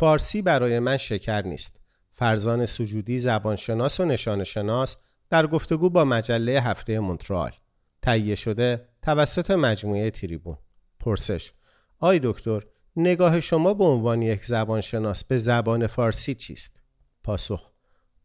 فارسی برای من شکر نیست. فرزان سجودی زبانشناس و نشانشناس در گفتگو با مجله هفته مونترال. تهیه شده توسط مجموعه تریبون. پرسش آی دکتر نگاه شما به عنوان یک زبانشناس به زبان فارسی چیست؟ پاسخ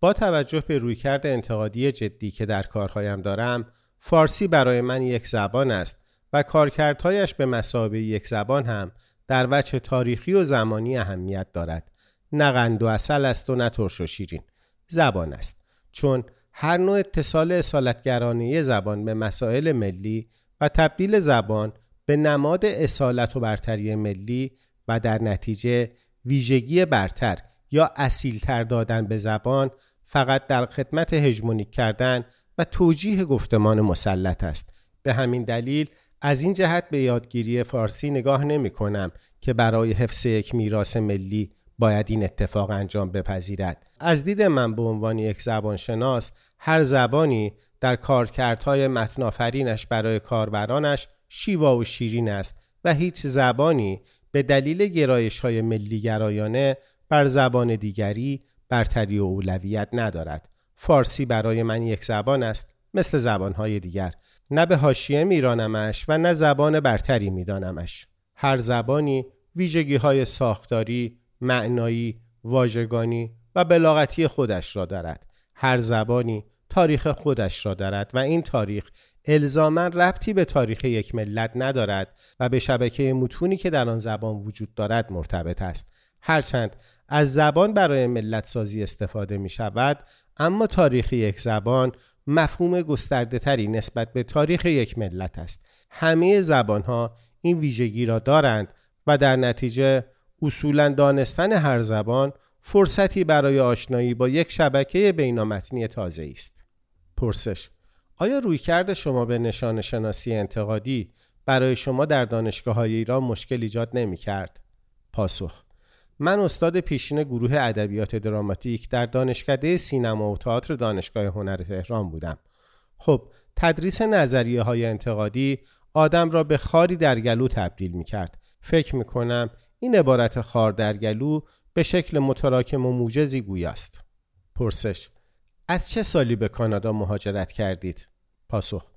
با توجه به رویکرد انتقادی جدی که در کارهایم دارم فارسی برای من یک زبان است و کارکردهایش به مسابقه یک زبان هم در وجه تاریخی و زمانی اهمیت دارد. نه قند و اصل است و نه ترش و شیرین. زبان است. چون هر نوع اتصال اصالتگرانه زبان به مسائل ملی و تبدیل زبان به نماد اصالت و برتری ملی و در نتیجه ویژگی برتر یا اصیلتر دادن به زبان فقط در خدمت هژمونیک کردن و توجیه گفتمان مسلط است. به همین دلیل از این جهت به یادگیری فارسی نگاه نمی کنم که برای حفظ یک میراث ملی باید این اتفاق انجام بپذیرد. از دید من به عنوان یک زبانشناس هر زبانی در کارکردهای متنافرینش برای کاربرانش شیوا و شیرین است و هیچ زبانی به دلیل گرایش های ملی گرایانه بر زبان دیگری برتری و اولویت ندارد. فارسی برای من یک زبان است مثل زبانهای دیگر. نه به حاشیه میرانمش و نه زبان برتری میدانمش. هر زبانی ویژگی های ساختاری، معنایی، واژگانی و بلاغتی خودش را دارد. هر زبانی تاریخ خودش را دارد و این تاریخ الزاما ربطی به تاریخ یک ملت ندارد و به شبکه متونی که در آن زبان وجود دارد مرتبط است. هرچند از زبان برای ملت سازی استفاده می شود اما تاریخ یک زبان مفهوم گسترده تری نسبت به تاریخ یک ملت است همه زبان ها این ویژگی را دارند و در نتیجه اصولا دانستن هر زبان فرصتی برای آشنایی با یک شبکه بینامتنی تازه است پرسش آیا رویکرد شما به نشان شناسی انتقادی برای شما در دانشگاه های ایران مشکل ایجاد نمی کرد؟ پاسخ من استاد پیشین گروه ادبیات دراماتیک در دانشکده سینما و تئاتر دانشگاه هنر تهران بودم. خب تدریس نظریه های انتقادی آدم را به خاری در گلو تبدیل می کرد. فکر می کنم این عبارت خار در گلو به شکل متراکم و موجزی گویاست. پرسش از چه سالی به کانادا مهاجرت کردید؟ پاسخ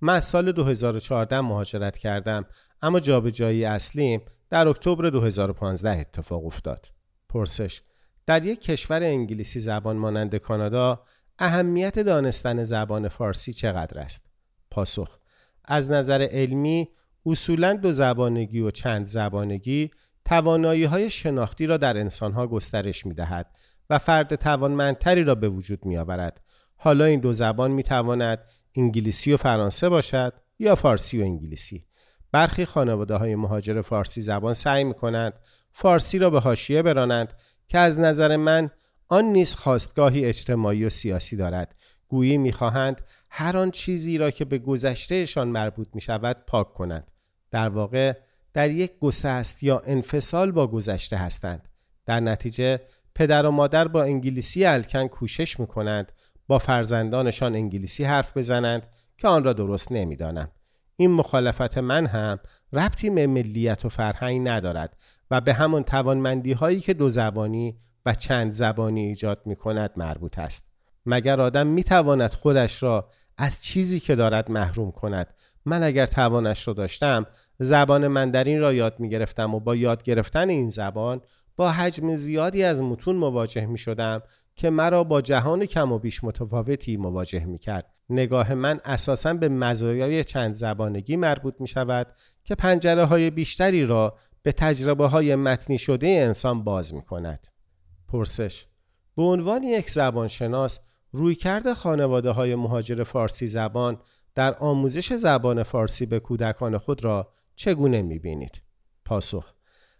من سال 2014 مهاجرت کردم اما جابجایی اصلیم در اکتبر 2015 اتفاق افتاد. پرسش در یک کشور انگلیسی زبان مانند کانادا اهمیت دانستن زبان فارسی چقدر است؟ پاسخ از نظر علمی اصولا دو زبانگی و چند زبانگی توانایی های شناختی را در انسانها گسترش می دهد و فرد توانمندتری را به وجود می آورد. حالا این دو زبان می تواند انگلیسی و فرانسه باشد یا فارسی و انگلیسی. برخی خانواده های مهاجر فارسی زبان سعی می کنند فارسی را به حاشیه برانند که از نظر من آن نیز خواستگاهی اجتماعی و سیاسی دارد. گویی می‌خواهند هر آن چیزی را که به گذشتهشان مربوط می شود پاک کنند. در واقع در یک گسست یا انفصال با گذشته هستند. در نتیجه پدر و مادر با انگلیسی الکن کوشش می کنند با فرزندانشان انگلیسی حرف بزنند که آن را درست نمی‌دانم. این مخالفت من هم ربطی به ملیت و فرهنگ ندارد و به همان توانمندی هایی که دو زبانی و چند زبانی ایجاد می کند مربوط است. مگر آدم می تواند خودش را از چیزی که دارد محروم کند؟ من اگر توانش را داشتم زبان مندرین را یاد می گرفتم و با یاد گرفتن این زبان با حجم زیادی از متون مواجه می شدم که مرا با جهان کم و بیش متفاوتی مواجه می کرد. نگاه من اساسا به مزایای چند زبانگی مربوط می شود که پنجره های بیشتری را به تجربه های متنی شده انسان باز می کند. پرسش به عنوان یک زبانشناس رویکرد خانواده های مهاجر فارسی زبان در آموزش زبان فارسی به کودکان خود را چگونه می بینید؟ پاسخ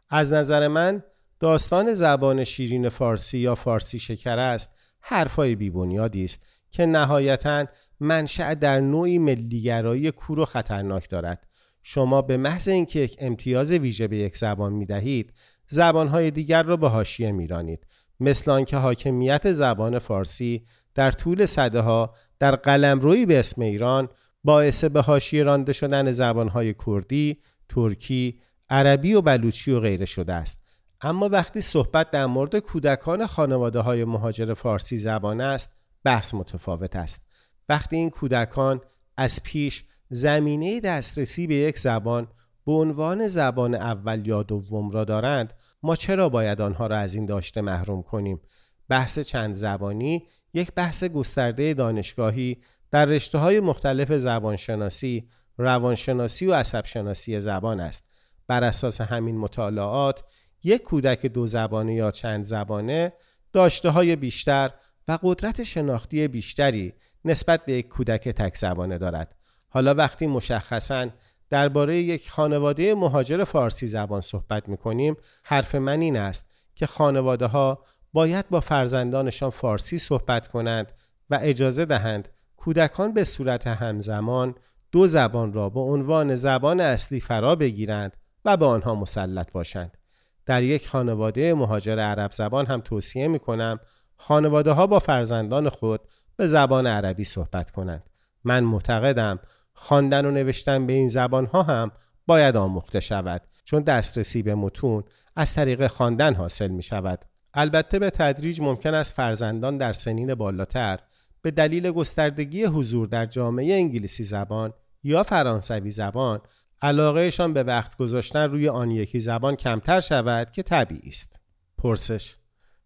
از نظر من داستان زبان شیرین فارسی یا فارسی شکر است حرفای بیبنیادی است که نهایتا منشأ در نوعی ملیگرایی کور و خطرناک دارد. شما به محض اینکه یک امتیاز ویژه به یک زبان می دهید زبانهای دیگر را به حاشیه میرانید. مثل آنکه حاکمیت زبان فارسی در طول صده ها در قلمرویی به اسم ایران باعث به حاشیه رانده شدن زبانهای کردی، ترکی، عربی و بلوچی و غیره شده است. اما وقتی صحبت در مورد کودکان خانواده های مهاجر فارسی زبان است بحث متفاوت است وقتی این کودکان از پیش زمینه دسترسی به یک زبان به عنوان زبان اول یا دوم را دارند ما چرا باید آنها را از این داشته محروم کنیم بحث چند زبانی یک بحث گسترده دانشگاهی در رشته های مختلف زبانشناسی، روانشناسی و عصبشناسی زبان است. بر اساس همین مطالعات یک کودک دو زبانه یا چند زبانه داشته های بیشتر و قدرت شناختی بیشتری نسبت به یک کودک تک زبانه دارد. حالا وقتی مشخصاً درباره یک خانواده مهاجر فارسی زبان صحبت می کنیم حرف من این است که خانواده ها باید با فرزندانشان فارسی صحبت کنند و اجازه دهند کودکان به صورت همزمان دو زبان را به عنوان زبان اصلی فرا بگیرند و به آنها مسلط باشند. در یک خانواده مهاجر عرب زبان هم توصیه می کنم خانواده ها با فرزندان خود به زبان عربی صحبت کنند. من معتقدم خواندن و نوشتن به این زبان ها هم باید آموخته شود چون دسترسی به متون از طریق خواندن حاصل می شود. البته به تدریج ممکن است فرزندان در سنین بالاتر به دلیل گستردگی حضور در جامعه انگلیسی زبان یا فرانسوی زبان علاقهشان به وقت گذاشتن روی آن یکی زبان کمتر شود که طبیعی است. پرسش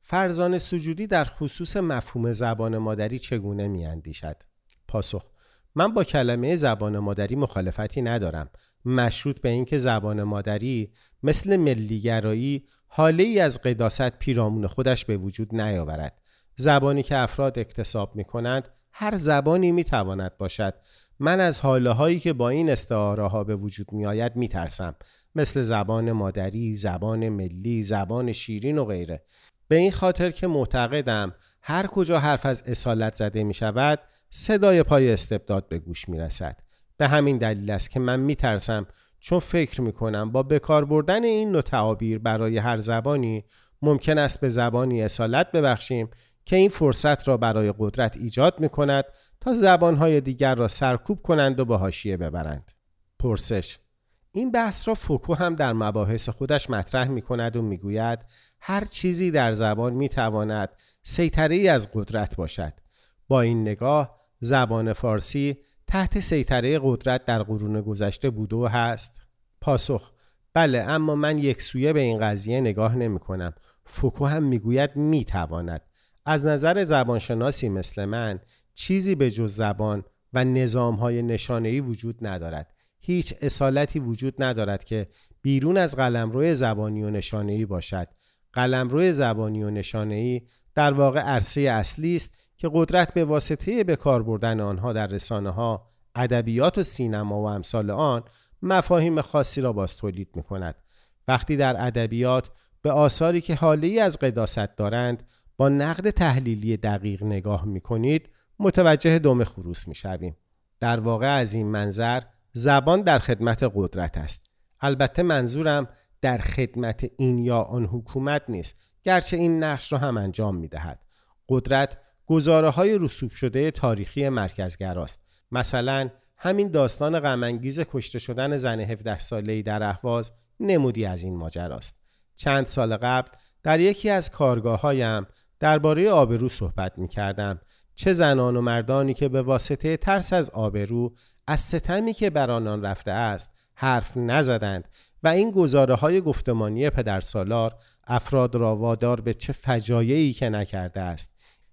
فرزان سجودی در خصوص مفهوم زبان مادری چگونه میاندیشد؟ پاسخ من با کلمه زبان مادری مخالفتی ندارم مشروط به اینکه زبان مادری مثل ملیگرایی حاله ای از قداست پیرامون خودش به وجود نیاورد زبانی که افراد اکتساب می کنند هر زبانی می تواند باشد من از حاله هایی که با این استعاره ها به وجود می آید می ترسم مثل زبان مادری، زبان ملی، زبان شیرین و غیره. به این خاطر که معتقدم هر کجا حرف از اصالت زده می شود صدای پای استبداد به گوش می رسد به همین دلیل است که من می ترسم چون فکر می کنم با بکار بردن این نوع تعابیر برای هر زبانی ممکن است به زبانی اصالت ببخشیم که این فرصت را برای قدرت ایجاد می کند تا زبانهای دیگر را سرکوب کنند و به حاشیه ببرند. پرسش این بحث را فوکو هم در مباحث خودش مطرح می کند و می گوید هر چیزی در زبان می تواند سیطره از قدرت باشد. با این نگاه زبان فارسی تحت سیطره قدرت در قرون گذشته بوده و هست؟ پاسخ بله اما من یک سویه به این قضیه نگاه نمی کنم. فوکو هم می‌گوید می‌تواند از نظر زبانشناسی مثل من چیزی به جز زبان و نظام های نشانه وجود ندارد. هیچ اصالتی وجود ندارد که بیرون از قلمرو زبانی و نشانه باشد. قلمرو زبانی و نشانه در واقع عرصه اصلی است که قدرت به واسطه به کار بردن آنها در رسانه ها ادبیات و سینما و امثال آن مفاهیم خاصی را باز تولید می کند وقتی در ادبیات به آثاری که حالی از قداست دارند با نقد تحلیلی دقیق نگاه می کنید متوجه دوم خروس می شویم. در واقع از این منظر زبان در خدمت قدرت است. البته منظورم در خدمت این یا آن حکومت نیست گرچه این نقش را هم انجام می دهد. قدرت گزاره های رسوب شده تاریخی مرکزگراست. مثلا همین داستان غمانگیز کشته شدن زن 17 ساله‌ای در اهواز نمودی از این ماجراست. چند سال قبل در یکی از کارگاه هایم درباره آبرو صحبت می کردم چه زنان و مردانی که به واسطه ترس از آبرو از ستمی که بر آنان رفته است حرف نزدند و این گزاره های گفتمانی پدرسالار افراد را وادار به چه فجایعی که نکرده است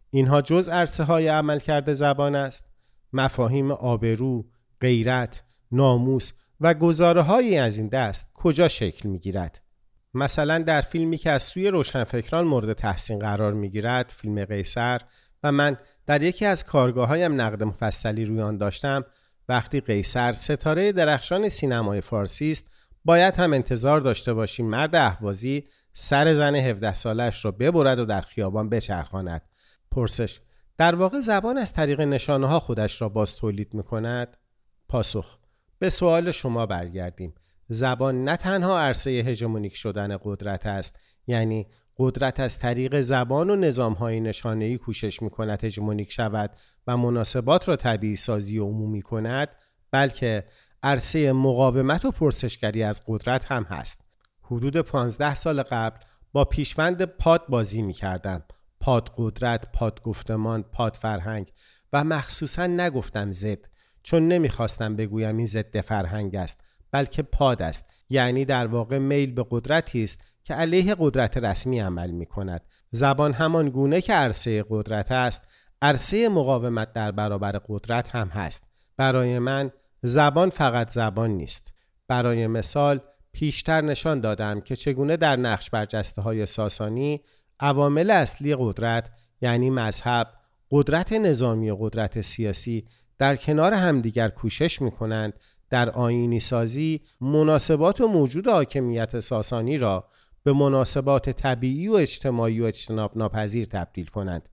اینها جز عرصه های عمل کرده زبان است مفاهیم آبرو، غیرت، ناموس و گزاره های از این دست کجا شکل می گیرد؟ مثلا در فیلمی که از سوی روشنفکران مورد تحسین قرار می گیرد فیلم قیصر و من در یکی از کارگاه هایم نقد مفصلی روی آن داشتم. وقتی قیصر ستاره درخشان سینمای فارسی است باید هم انتظار داشته باشیم مرد اهوازی سر زن 17 سالش را ببرد و در خیابان بچرخاند. پرسش در واقع زبان از طریق نشانه ها خودش را باز تولید می کند؟ پاسخ به سوال شما برگردیم. زبان نه تنها عرصه هژمونیک شدن قدرت است یعنی قدرت از طریق زبان و نظام های نشانه ای کوشش می کند هژمونیک شود و مناسبات را طبیعی سازی و عمومی کند بلکه عرصه مقاومت و پرسشگری از قدرت هم هست. حدود 15 سال قبل با پیشوند پاد بازی می کردم پاد قدرت، پاد گفتمان، پاد فرهنگ و مخصوصا نگفتم زد چون نمی‌خواستم بگویم این ضد فرهنگ است بلکه پاد است. یعنی در واقع میل به قدرتی است که علیه قدرت رسمی عمل می کند زبان همان گونه که عرصه قدرت است عرصه مقاومت در برابر قدرت هم هست. برای من زبان فقط زبان نیست. برای مثال پیشتر نشان دادم که چگونه در نقش برجسته های ساسانی عوامل اصلی قدرت یعنی مذهب، قدرت نظامی و قدرت سیاسی در کنار همدیگر کوشش می کنند در آینی سازی مناسبات و موجود حاکمیت ساسانی را به مناسبات طبیعی و اجتماعی و اجتناب ناپذیر تبدیل کنند.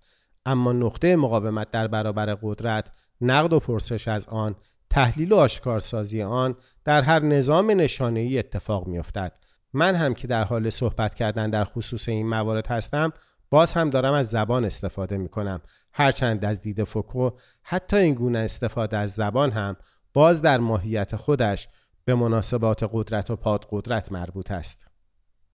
اما نقطه مقاومت در برابر قدرت نقد و پرسش از آن تحلیل و آشکارسازی آن در هر نظام نشانه ای اتفاق می افتد. من هم که در حال صحبت کردن در خصوص این موارد هستم باز هم دارم از زبان استفاده می کنم هرچند از دید فوکو حتی این گونه استفاده از زبان هم باز در ماهیت خودش به مناسبات قدرت و پاد قدرت مربوط است.